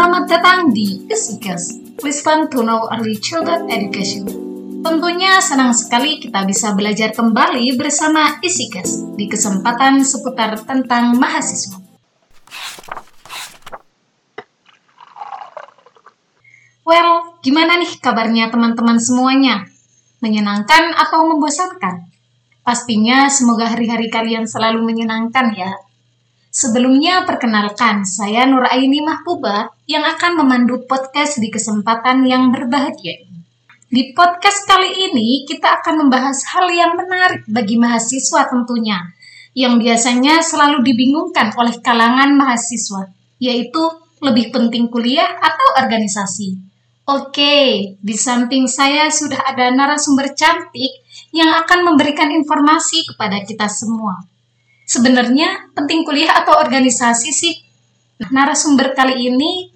Selamat datang di Kesikes, Please Fun to Early Childhood Education. Tentunya senang sekali kita bisa belajar kembali bersama Isikes di kesempatan seputar tentang mahasiswa. Well, gimana nih kabarnya teman-teman semuanya? Menyenangkan atau membosankan? Pastinya semoga hari-hari kalian selalu menyenangkan ya. Sebelumnya perkenalkan, saya Nur Aini Mahbuba yang akan memandu podcast di kesempatan yang berbahagia ini. Di podcast kali ini kita akan membahas hal yang menarik bagi mahasiswa tentunya, yang biasanya selalu dibingungkan oleh kalangan mahasiswa, yaitu lebih penting kuliah atau organisasi. Oke, di samping saya sudah ada narasumber cantik yang akan memberikan informasi kepada kita semua sebenarnya penting kuliah atau organisasi sih? Nah, narasumber kali ini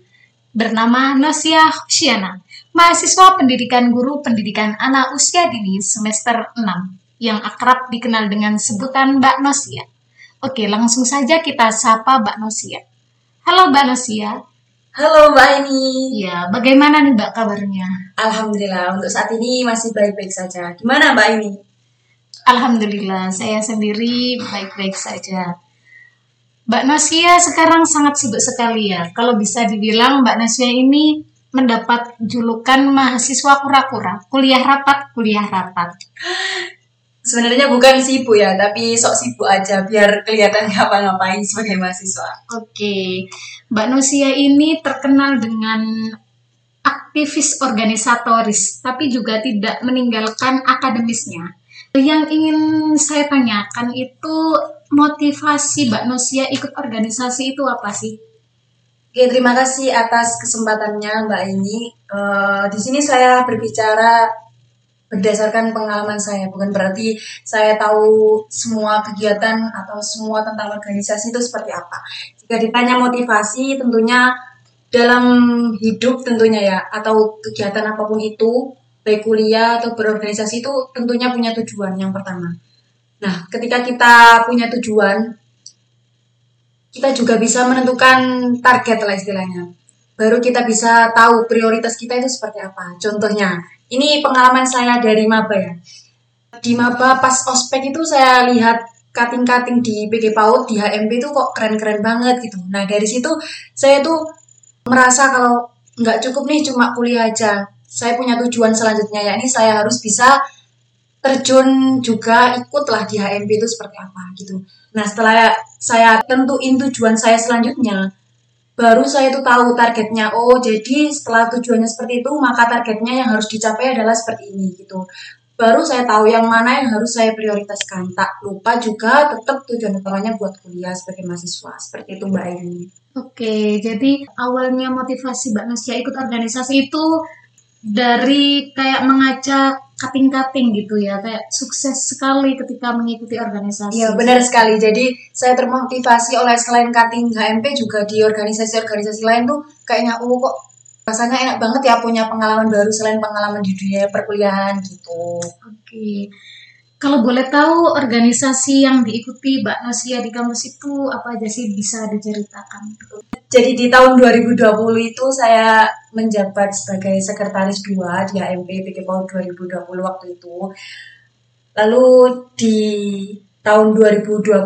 bernama Nosia Hushiana, mahasiswa pendidikan guru pendidikan anak usia dini semester 6 yang akrab dikenal dengan sebutan Mbak Nosia. Oke, langsung saja kita sapa Mbak Nosia. Halo Mbak Nosia. Halo Mbak ini. Ya, bagaimana nih Mbak kabarnya? Alhamdulillah, untuk saat ini masih baik-baik saja. Gimana Mbak ini? Alhamdulillah, saya sendiri baik-baik saja. Mbak Nasia sekarang sangat sibuk sekali ya. Kalau bisa dibilang Mbak Nasia ini mendapat julukan mahasiswa kura-kura, kuliah rapat, kuliah rapat. Sebenarnya bukan sibuk ya, tapi sok sibuk aja biar kelihatan ngapa-ngapain sebagai mahasiswa. Oke, Mbak Nasia ini terkenal dengan aktivis organisatoris, tapi juga tidak meninggalkan akademisnya. Yang ingin saya tanyakan itu motivasi Mbak Nosia ikut organisasi itu apa sih? Oke, terima kasih atas kesempatannya Mbak ini. Uh, di sini saya berbicara berdasarkan pengalaman saya, bukan berarti saya tahu semua kegiatan atau semua tentang organisasi itu seperti apa. Jika ditanya motivasi, tentunya dalam hidup tentunya ya, atau kegiatan apa pun itu, baik kuliah atau berorganisasi itu tentunya punya tujuan yang pertama. Nah, ketika kita punya tujuan, kita juga bisa menentukan target lah istilahnya. Baru kita bisa tahu prioritas kita itu seperti apa. Contohnya, ini pengalaman saya dari maba ya. Di maba pas ospek itu saya lihat kating-kating di PG PAUD, di HMP itu kok keren-keren banget gitu. Nah, dari situ saya tuh merasa kalau nggak cukup nih cuma kuliah aja saya punya tujuan selanjutnya yakni saya harus bisa terjun juga ikutlah di HMP itu seperti apa gitu. Nah setelah saya tentuin tujuan saya selanjutnya, baru saya tuh tahu targetnya. Oh jadi setelah tujuannya seperti itu, maka targetnya yang harus dicapai adalah seperti ini gitu. Baru saya tahu yang mana yang harus saya prioritaskan. Tak lupa juga tetap tujuan utamanya buat kuliah sebagai mahasiswa. Seperti itu Mbak Aini. Oke, jadi awalnya motivasi Mbak Nasya ikut organisasi itu dari kayak mengajak kating-kating gitu ya kayak sukses sekali ketika mengikuti organisasi. Iya benar sekali. Jadi saya termotivasi oleh selain kating HMP juga di organisasi-organisasi lain tuh kayaknya oh kok rasanya enak banget ya punya pengalaman baru selain pengalaman di dunia perkuliahan gitu. Oke. Kalau boleh tahu organisasi yang diikuti Mbak Nasia di kampus itu apa aja sih bisa diceritakan? Jadi di tahun 2020 itu saya menjabat sebagai sekretaris 2 di AMP PK PAUD 2020 waktu itu. Lalu di tahun 2021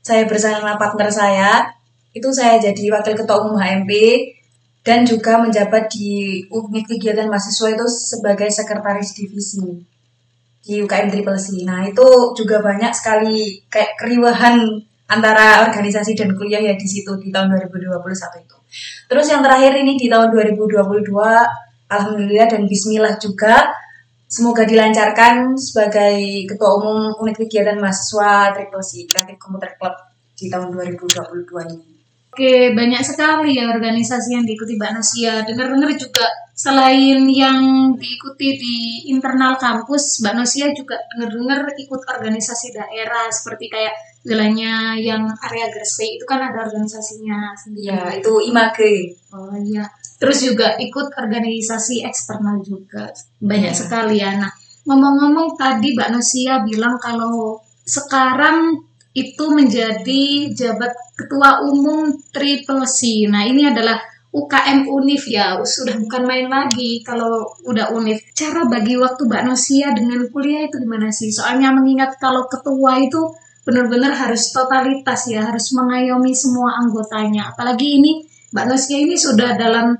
saya bersama partner saya itu saya jadi wakil ketua umum HMP dan juga menjabat di unit kegiatan mahasiswa itu sebagai sekretaris divisi di UKM Triple C. Nah itu juga banyak sekali kayak keriuhan antara organisasi dan kuliah ya di situ di tahun 2021 itu. Terus yang terakhir ini di tahun 2022, alhamdulillah dan Bismillah juga semoga dilancarkan sebagai ketua umum unit kegiatan mahasiswa Triple C Creative Computer Club di tahun 2022 ini. Oke, banyak sekali ya organisasi yang diikuti Mbak Nasia. Dengar-dengar juga selain yang diikuti di internal kampus, Mbak Nasia juga dengar-dengar ikut organisasi daerah seperti kayak wilayahnya yang area Gresik itu kan ada organisasinya sendiri. Ya, itu IMAGE. Oh iya. Terus juga ikut organisasi eksternal juga. Banyak ya. sekali ya. Nah, ngomong-ngomong tadi Mbak Nasia bilang kalau sekarang itu menjadi jabat Ketua Umum Triple C. Nah, ini adalah UKM Unif ya, sudah bukan main lagi kalau udah Unif. Cara bagi waktu Mbak Nosia dengan kuliah itu gimana sih? Soalnya mengingat kalau ketua itu benar-benar harus totalitas ya, harus mengayomi semua anggotanya. Apalagi ini Mbak Nosia ini sudah dalam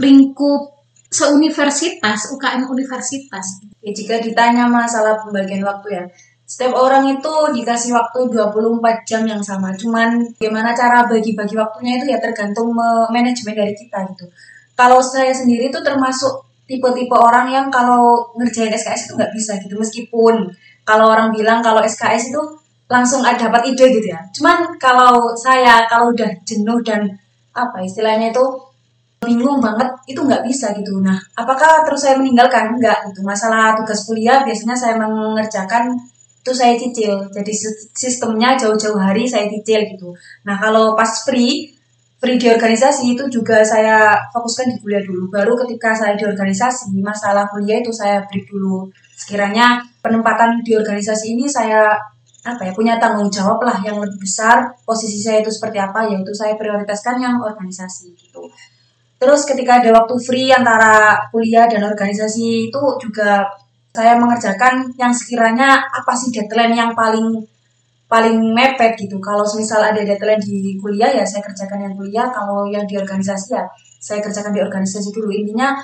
lingkup seuniversitas, UKM universitas. Ya, jika ditanya masalah pembagian waktu ya, setiap orang itu dikasih waktu 24 jam yang sama. Cuman gimana cara bagi-bagi waktunya itu ya tergantung manajemen dari kita gitu. Kalau saya sendiri itu termasuk tipe-tipe orang yang kalau ngerjain SKS itu nggak bisa gitu. Meskipun kalau orang bilang kalau SKS itu langsung ada dapat ide gitu ya. Cuman kalau saya kalau udah jenuh dan apa istilahnya itu bingung banget itu nggak bisa gitu. Nah, apakah terus saya meninggalkan? Enggak gitu. Masalah tugas kuliah biasanya saya mengerjakan itu saya cicil. Jadi sistemnya jauh-jauh hari saya cicil gitu. Nah kalau pas free free di organisasi itu juga saya fokuskan di kuliah dulu. Baru ketika saya di organisasi masalah kuliah itu saya break dulu. Sekiranya penempatan di organisasi ini saya apa ya punya tanggung jawab lah yang lebih besar posisi saya itu seperti apa yaitu saya prioritaskan yang organisasi gitu. Terus ketika ada waktu free antara kuliah dan organisasi itu juga saya mengerjakan yang sekiranya apa sih deadline yang paling paling mepet gitu. Kalau misal ada deadline di kuliah ya saya kerjakan yang kuliah, kalau yang di organisasi ya saya kerjakan di organisasi dulu. Intinya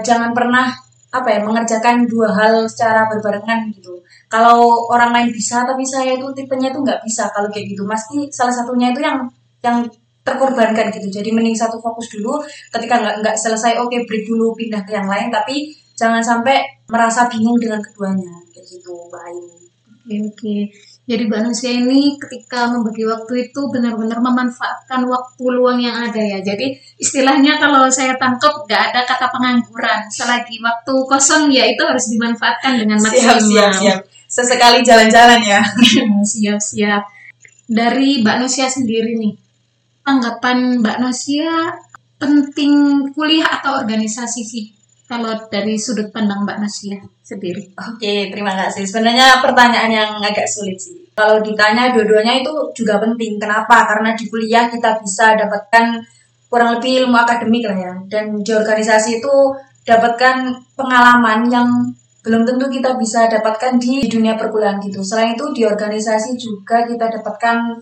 jangan pernah apa ya mengerjakan dua hal secara berbarengan gitu. Kalau orang lain bisa tapi saya itu tipenya itu nggak bisa kalau kayak gitu. Pasti salah satunya itu yang yang terkorbankan gitu. Jadi mending satu fokus dulu. Ketika nggak nggak selesai, oke okay, break dulu pindah ke yang lain. Tapi jangan sampai merasa bingung dengan keduanya kayak gitu Mbak Aini. Oke, oke. Jadi Mbak Nusia ini ketika membagi waktu itu benar-benar memanfaatkan waktu luang yang ada ya. Jadi istilahnya kalau saya tangkap nggak ada kata pengangguran. Selagi waktu kosong ya itu harus dimanfaatkan dengan maksimal. Siap, siap, siap. Sesekali jalan-jalan ya. siap, siap. Dari Mbak Nusia sendiri nih, tanggapan Mbak Nusia penting kuliah atau organisasi sih kalau dari sudut pandang Mbak Nasia sendiri? Oke, terima kasih. Sebenarnya pertanyaan yang agak sulit sih. Kalau ditanya dua-duanya itu juga penting. Kenapa? Karena di kuliah kita bisa dapatkan kurang lebih ilmu akademik lah ya. Dan di organisasi itu dapatkan pengalaman yang belum tentu kita bisa dapatkan di dunia perkuliahan gitu. Selain itu di organisasi juga kita dapatkan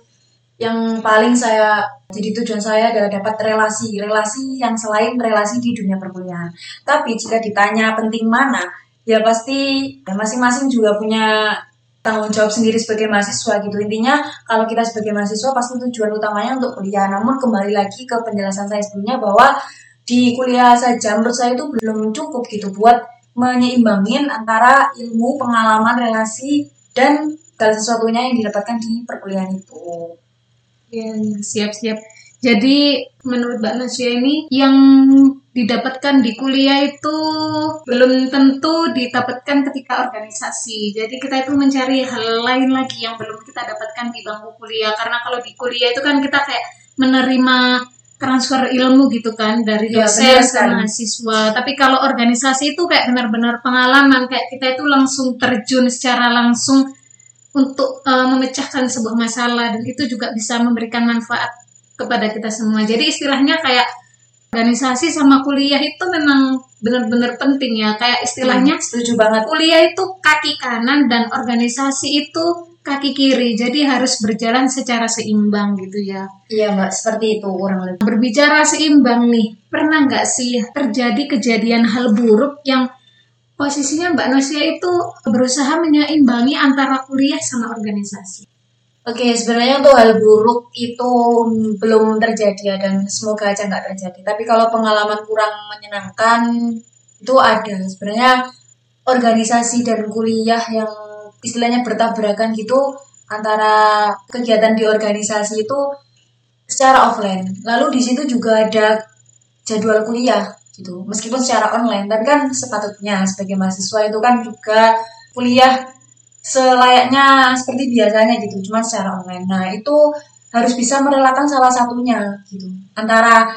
yang paling saya jadi tujuan saya adalah dapat relasi relasi yang selain relasi di dunia perkuliahan. Tapi jika ditanya penting mana ya pasti ya masing-masing juga punya tanggung jawab sendiri sebagai mahasiswa gitu. Intinya kalau kita sebagai mahasiswa pasti tujuan utamanya untuk kuliah. Namun kembali lagi ke penjelasan saya sebelumnya bahwa di kuliah saja menurut saya itu belum cukup gitu buat menyeimbangin antara ilmu pengalaman relasi dan segala sesuatunya yang didapatkan di perkuliahan itu Ya, siap-siap. Jadi menurut Mbak Nasya ini yang didapatkan di kuliah itu belum tentu didapatkan ketika organisasi. Jadi kita itu mencari hal lain lagi yang belum kita dapatkan di bangku kuliah. Karena kalau di kuliah itu kan kita kayak menerima transfer ilmu gitu kan dari ya, dosen ke mahasiswa. Tapi kalau organisasi itu kayak benar-benar pengalaman kayak kita itu langsung terjun secara langsung untuk uh, memecahkan sebuah masalah dan itu juga bisa memberikan manfaat kepada kita semua. Jadi istilahnya kayak organisasi sama kuliah itu memang benar-benar penting ya. Kayak istilahnya hmm, setuju banget. Kuliah itu kaki kanan dan organisasi itu kaki kiri. Jadi harus berjalan secara seimbang gitu ya. Iya mbak, seperti itu kurang lebih. Berbicara seimbang nih, pernah nggak sih terjadi kejadian hal buruk yang posisinya Mbak Nosia itu berusaha menyeimbangi antara kuliah sama organisasi. Oke, sebenarnya untuk hal buruk itu belum terjadi ya dan semoga aja nggak terjadi. Tapi kalau pengalaman kurang menyenangkan itu ada. Sebenarnya organisasi dan kuliah yang istilahnya bertabrakan gitu antara kegiatan di organisasi itu secara offline. Lalu di situ juga ada jadwal kuliah gitu. Meskipun secara online tapi kan sepatutnya sebagai mahasiswa itu kan juga kuliah selayaknya seperti biasanya gitu cuma secara online. Nah itu harus bisa merelakan salah satunya gitu. Antara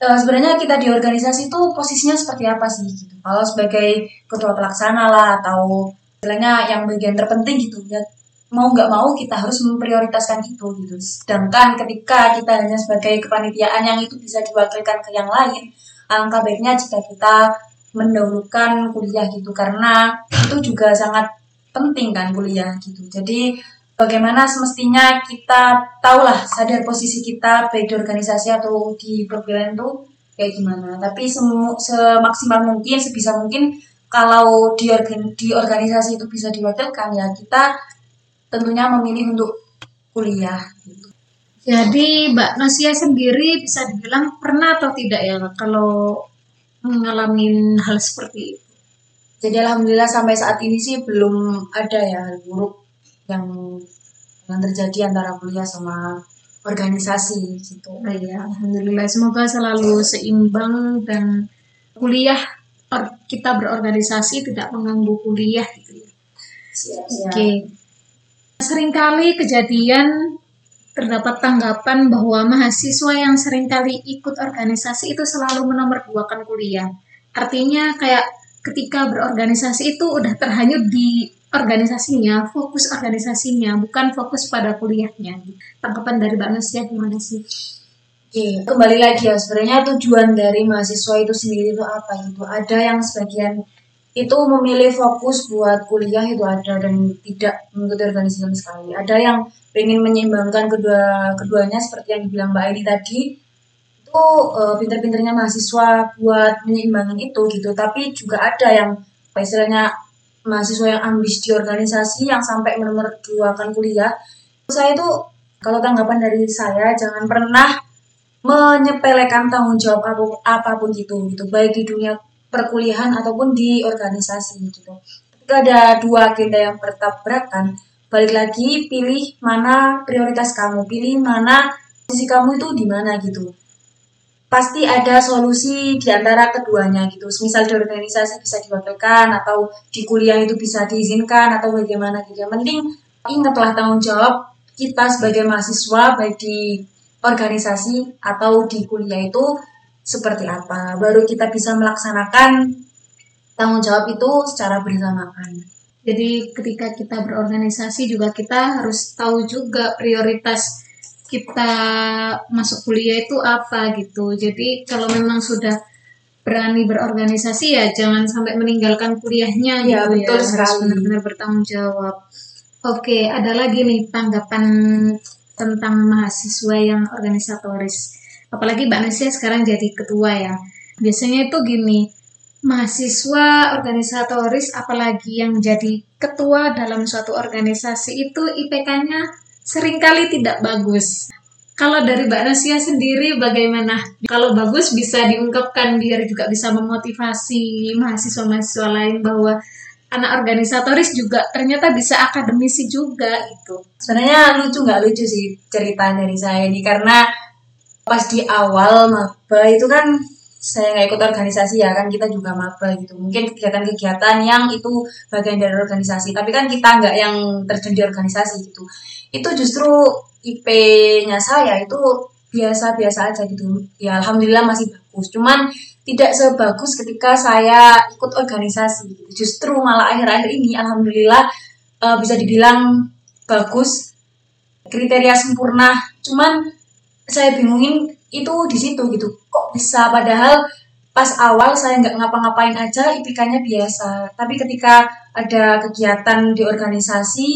e, sebenarnya kita di organisasi itu posisinya seperti apa sih gitu? Kalau sebagai ketua pelaksana lah atau istilahnya yang bagian terpenting gitu ya mau nggak mau kita harus memprioritaskan itu gitu. Sedangkan ketika kita hanya sebagai kepanitiaan yang itu bisa diwakilkan ke yang lain, alangkah baiknya jika kita mendahulukan kuliah gitu karena itu juga sangat penting kan kuliah gitu. Jadi bagaimana semestinya kita tahulah sadar posisi kita baik di organisasi atau di perkuliahan itu kayak gimana. Tapi semu, semaksimal mungkin sebisa mungkin kalau di, di organisasi itu bisa diwakilkan ya kita tentunya memilih untuk kuliah. Gitu. Jadi Mbak Nosia sendiri bisa dibilang pernah atau tidak ya kalau mengalami hal seperti itu? Jadi alhamdulillah sampai saat ini sih belum ada ya hal buruk yang yang terjadi antara kuliah sama organisasi gitu. Oh, iya, alhamdulillah semoga selalu seimbang dan kuliah kita berorganisasi tidak mengganggu kuliah gitu ya. Oke. Okay. Seringkali kejadian terdapat tanggapan bahwa mahasiswa yang sering kali ikut organisasi itu selalu menomorduakan kuliah. Artinya kayak ketika berorganisasi itu udah terhanyut di organisasinya, fokus organisasinya, bukan fokus pada kuliahnya. Tanggapan dari Mbak Nasia gimana sih? Oke, kembali lagi ya sebenarnya tujuan dari mahasiswa itu sendiri itu apa gitu. Ada yang sebagian itu memilih fokus buat kuliah itu ada dan tidak mengikuti organisasi sama sekali. Ada yang ingin menyeimbangkan kedua keduanya seperti yang dibilang Mbak Aini tadi itu uh, pinter-pinternya mahasiswa buat menyeimbangkan itu gitu. Tapi juga ada yang istilahnya mahasiswa yang ambis di organisasi yang sampai menomor dua kan kuliah. Saya itu kalau tanggapan dari saya jangan pernah menyepelekan tanggung jawab apa pun, apa pun gitu gitu baik di dunia perkuliahan ataupun di organisasi gitu. Ketika ada dua agenda yang bertabrakan, balik lagi pilih mana prioritas kamu, pilih mana posisi kamu itu di mana gitu. Pasti ada solusi di antara keduanya gitu. Misal di organisasi bisa diwakilkan atau di kuliah itu bisa diizinkan atau bagaimana gitu. Yang penting ingatlah tanggung jawab kita sebagai mahasiswa baik di organisasi atau di kuliah itu seperti apa. Baru kita bisa melaksanakan tanggung jawab itu secara bersamaan. Jadi ketika kita berorganisasi juga kita harus tahu juga prioritas kita masuk kuliah itu apa gitu. Jadi kalau memang sudah berani berorganisasi ya jangan sampai meninggalkan kuliahnya ya, gitu betul ya. Harus benar-benar bertanggung jawab. Oke, ada lagi nih tanggapan tentang mahasiswa yang organisatoris apalagi Mbak Nasia sekarang jadi ketua ya biasanya itu gini mahasiswa organisatoris apalagi yang jadi ketua dalam suatu organisasi itu IPK-nya sering kali tidak bagus kalau dari Mbak Nasia sendiri bagaimana? Kalau bagus bisa diungkapkan biar juga bisa memotivasi mahasiswa-mahasiswa lain bahwa anak organisatoris juga ternyata bisa akademisi juga gitu. Sebenarnya lucu nggak lucu sih cerita dari saya ini karena pas di awal maba itu kan saya nggak ikut organisasi ya kan kita juga maba gitu. Mungkin kegiatan-kegiatan yang itu bagian dari organisasi. Tapi kan kita nggak yang terjun di organisasi gitu. Itu justru IP-nya saya itu biasa-biasa aja gitu. Ya alhamdulillah masih bagus. Cuman tidak sebagus ketika saya ikut organisasi gitu. justru malah akhir-akhir ini alhamdulillah uh, bisa dibilang bagus. Kriteria sempurna. Cuman saya bingungin itu di situ gitu. Kok bisa? Padahal pas awal saya nggak ngapa-ngapain aja IPK-nya biasa. Tapi ketika ada kegiatan di organisasi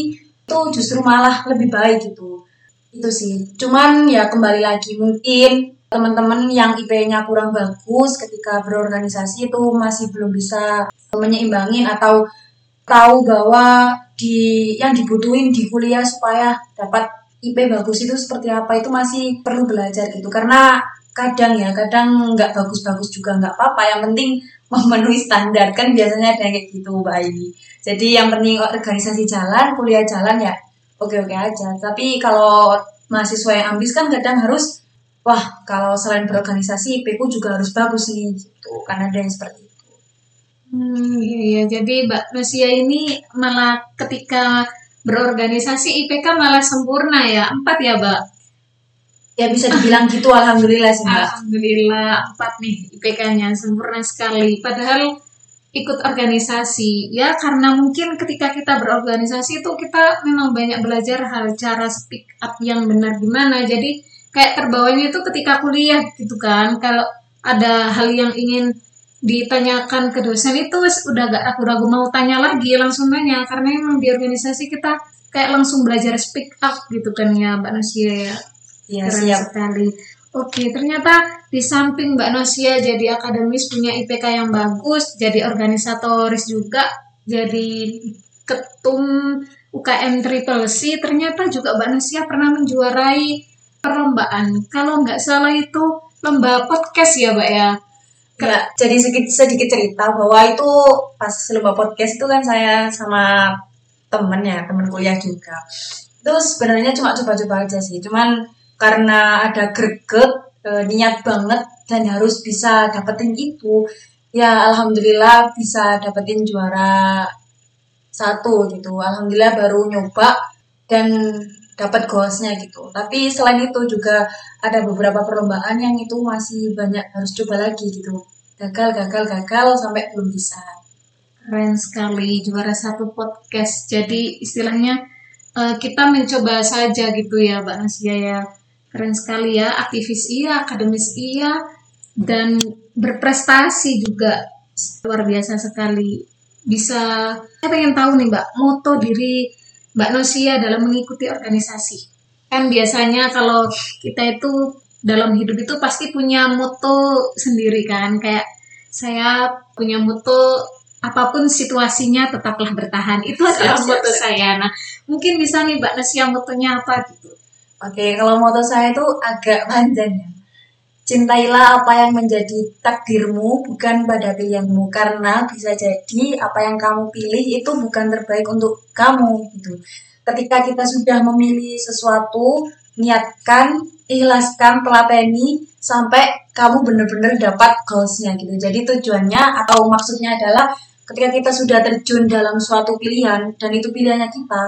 itu justru malah lebih baik gitu. Itu sih. Cuman ya kembali lagi mungkin teman-teman yang IP-nya kurang bagus ketika berorganisasi itu masih belum bisa menyeimbangin atau tahu bahwa di yang dibutuhin di kuliah supaya dapat IP bagus itu seperti apa? Itu masih perlu belajar gitu. Karena kadang ya kadang nggak bagus-bagus juga nggak apa-apa. Yang penting memenuhi standar. Kan biasanya ada kayak gitu mbak jadi yang penting organisasi jalan kuliah jalan ya oke-oke aja. Tapi kalau mahasiswa yang ambis kan kadang harus wah kalau selain berorganisasi IP juga harus bagus nih gitu. Kan ada yang seperti itu. Hmm, iya, iya. jadi mbak Nusia ini malah ketika berorganisasi IPK malah sempurna ya. Empat ya mbak? Ya bisa dibilang gitu. Alhamdulillah sih mbak. Alhamdulillah empat nih IPK-nya sempurna sekali. Padahal ikut organisasi ya karena mungkin ketika kita berorganisasi itu kita memang banyak belajar hal cara speak up yang benar gimana jadi kayak terbawanya itu ketika kuliah gitu kan. Kalau ada hal yang ingin ditanyakan ke dosen itu udah gak ragu-ragu mau tanya lagi langsung nanya karena memang di organisasi kita kayak langsung belajar speak up gitu kan ya Mbak Nasia ya. Iya, Keren siap. sekali. Oke, ternyata di samping Mbak Nosia jadi akademis punya IPK yang bagus, jadi organisatoris juga, jadi ketum UKM Triple C, ternyata juga Mbak Nosia pernah menjuarai perlombaan. Kalau nggak salah itu lomba podcast ya, Mbak ya? Ya, jadi sedikit, sedikit cerita bahwa itu pas lomba podcast itu kan saya sama temen ya, temen kuliah juga. Itu sebenarnya cuma coba-coba aja sih. Cuman karena ada greget, e, niat banget dan harus bisa dapetin itu, ya alhamdulillah bisa dapetin juara satu gitu. Alhamdulillah baru nyoba dan dapat goalsnya gitu. Tapi selain itu juga ada beberapa perlombaan yang itu masih banyak harus coba lagi gitu. Gagal, gagal, gagal sampai belum bisa. Keren sekali, juara satu podcast. Jadi istilahnya uh, kita mencoba saja gitu ya, Mbak Nasia ya. Keren sekali ya, aktivis iya, akademis iya, dan berprestasi juga luar biasa sekali. Bisa, saya pengen tahu nih Mbak, moto diri Mbak Nosia dalam mengikuti organisasi. Kan biasanya kalau kita itu dalam hidup itu pasti punya moto sendiri kan, kayak saya punya moto apa pun situasinya tetaplah bertahan. Itu adalah moto saya. Nah, mungkin bisa nih Mbak Nasia motonya apa gitu. Oke, kalau moto saya itu agak panjang ya. Cintailah apa yang menjadi takdirmu, bukan pada pilihanmu. Karena bisa jadi apa yang kamu pilih itu bukan terbaik untuk kamu. Gitu. Ketika kita sudah memilih sesuatu, niatkan, ikhlaskan, telateni, sampai kamu benar-benar dapat goalsnya gitu. Jadi tujuannya atau maksudnya adalah ketika kita sudah terjun dalam suatu pilihan, dan itu pilihannya kita,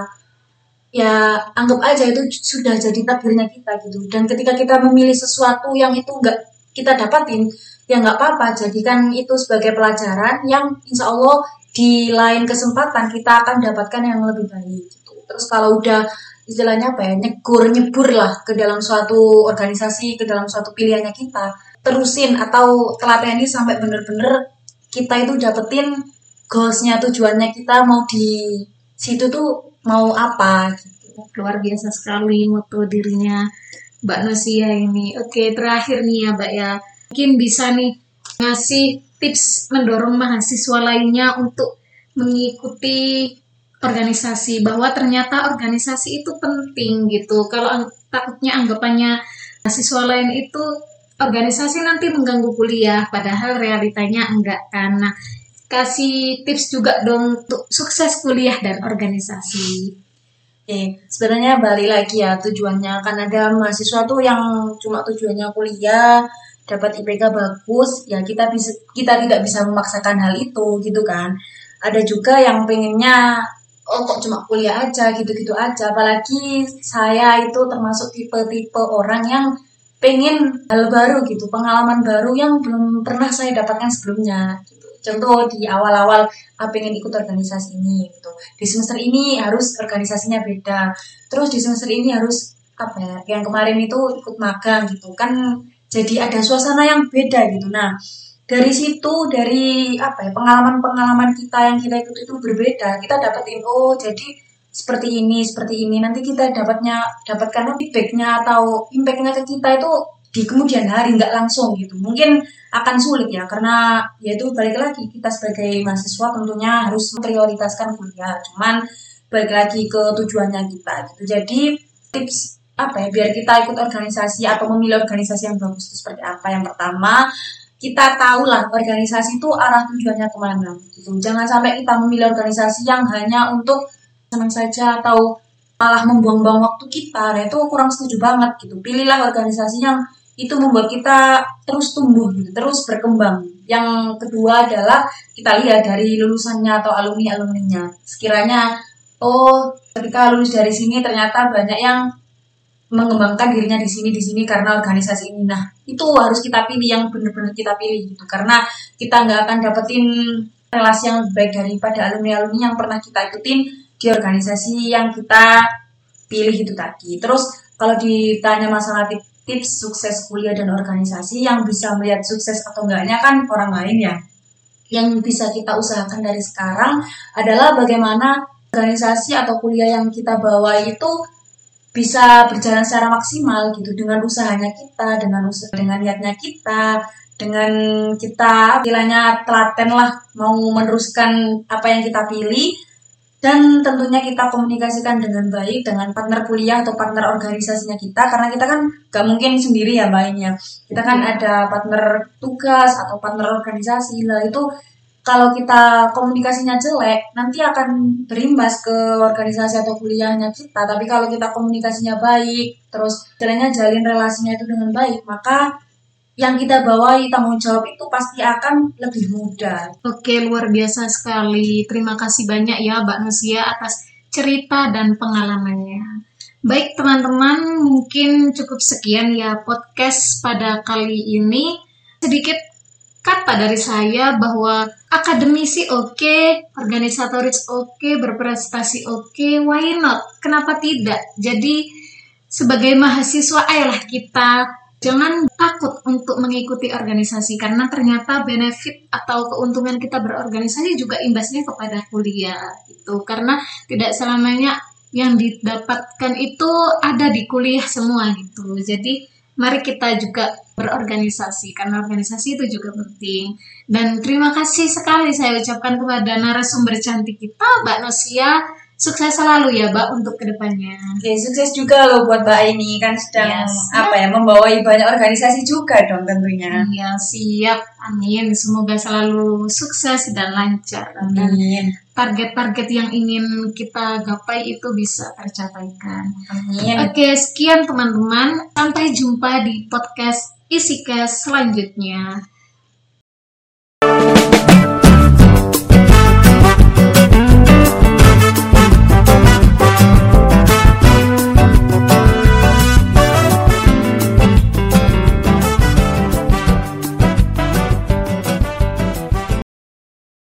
ya anggap aja itu sudah jadi takdirnya kita gitu. Dan ketika kita memilih sesuatu yang itu enggak kita dapatin ya nggak apa-apa. Jadikan itu sebagai pelajaran yang insya Allah di lain kesempatan kita akan dapatkan yang lebih baik gitu. Terus kalau udah istilahnya apa ya nyegur nyebur lah ke dalam suatu organisasi ke dalam suatu pilihannya kita terusin atau telateni sampai bener-bener kita itu dapetin goalsnya tujuannya kita mau di situ tuh mau apa gitu. luar biasa sekali moto dirinya Mbak Nosia ini. Oke terakhir nih ya Mbak ya. Mungkin bisa nih ngasih tips mendorong mahasiswa lainnya untuk mengikuti organisasi bahwa ternyata organisasi itu penting gitu. Kalau takutnya anggapannya mahasiswa lain itu organisasi nanti mengganggu kuliah padahal realitanya enggak karena kasih tips juga dong untuk sukses kuliah dan organisasi. Oke, sebenarnya balik lagi ya tujuannya kan ada mahasiswa tuh yang cuma tujuannya kuliah, dapat IPK bagus, ya kita bisa kita tidak bisa memaksakan hal itu gitu kan. Ada juga yang pengennya oh kok cuma kuliah aja gitu-gitu aja. Apalagi saya itu termasuk tipe-tipe orang yang pengen hal baru gitu, pengalaman baru yang belum pernah saya dapatkan sebelumnya contoh di awal-awal ah, pengen ikut organisasi ini gitu. Di semester ini harus organisasinya beda. Terus di semester ini harus apa ya yang kemarin itu ikut magang gitu. Kan jadi ada suasana yang beda gitu. Nah dari situ dari apa ya pengalaman-pengalaman kita yang kita ikut itu berbeda. Kita dapetin oh jadi seperti ini seperti ini. Nanti kita dapatnya dapatkan feedbacknya atau impactnya ke kita itu di kemudian hari nggak langsung gitu. Mungkin akan sulit ya karena yaitu balik lagi kita sebagai mahasiswa tentunya harus memprioritaskan kuliah. Cuman balik lagi ke tujuannya kita gitu. Jadi tips apa ya biar kita ikut organisasi atau memilih organisasi yang bagus itu seperti apa. Yang pertama kita tahu lah organisasi itu arah tujuannya ke mana gitu. Jangan sampai kita memilih organisasi yang hanya untuk senang saja atau malah membuang-buang waktu kita. Nah itu kurang setuju banget gitu. Pilihlah organisasi yang itu membuat kita terus tumbuh gitu, terus berkembang. Yang kedua adalah kita lihat dari lulusannya atau alumni alumninya. Sekiranya oh ketika lulus dari sini ternyata banyak yang mengembangkan dirinya di sini di sini karena organisasi ini. Nah itu harus kita pilih yang benar-benar kita pilih gitu karena kita nggak akan dapetin relasi yang baik daripada alumni-alumni yang pernah kita ikutin di organisasi yang kita pilih itu tadi. Terus kalau ditanya masalah tips sukses kuliah dan organisasi yang bisa melihat sukses atau enggaknya kan orang lain ya. Yang bisa kita usahakan dari sekarang adalah bagaimana organisasi atau kuliah yang kita bawa itu bisa berjalan secara maksimal gitu dengan usahanya kita, dengan usaha, dengan niatnya kita, dengan kita istilahnya telaten lah mau meneruskan apa yang kita pilih dan tentunya kita komunikasikan dengan baik dengan partner kuliah atau partner organisasinya kita karena kita kan gak mungkin sendiri ya mainnya. Kita kan hmm. ada partner tugas atau partner organisasi. Lah itu kalau kita komunikasinya jelek nanti akan berimbas ke organisasi atau kuliahnya kita. Tapi kalau kita komunikasinya baik terus jalannya jalin relasinya itu dengan baik maka yang kita bawahi tanggung jawab itu pasti akan lebih mudah. Oke, luar biasa sekali. Terima kasih banyak ya Mbak Nusia atas cerita dan pengalamannya. Baik teman-teman, mungkin cukup sekian ya podcast pada kali ini. Sedikit kata dari saya bahwa akademisi oke, okay, organisatoris oke, okay, berprestasi oke, okay, why not? Kenapa tidak? Jadi sebagai mahasiswa ayolah kita Jangan takut untuk mengikuti organisasi karena ternyata benefit atau keuntungan kita berorganisasi juga imbasnya kepada kuliah itu karena tidak selamanya yang didapatkan itu ada di kuliah semua gitu. Jadi mari kita juga berorganisasi karena organisasi itu juga penting. Dan terima kasih sekali saya ucapkan kepada narasumber cantik kita Mbak Nosia sukses selalu ya Mbak untuk ke depannya. Oke, sukses juga loh buat Mbak ini kan sedang yes. apa ya membawa banyak organisasi juga dong tentunya. Iya siap, amin. Semoga selalu sukses dan lancar. Amin. Target-target yang ingin kita gapai itu bisa tercapaikan. Amin. Oke, sekian teman-teman. Sampai jumpa di podcast Isikes selanjutnya.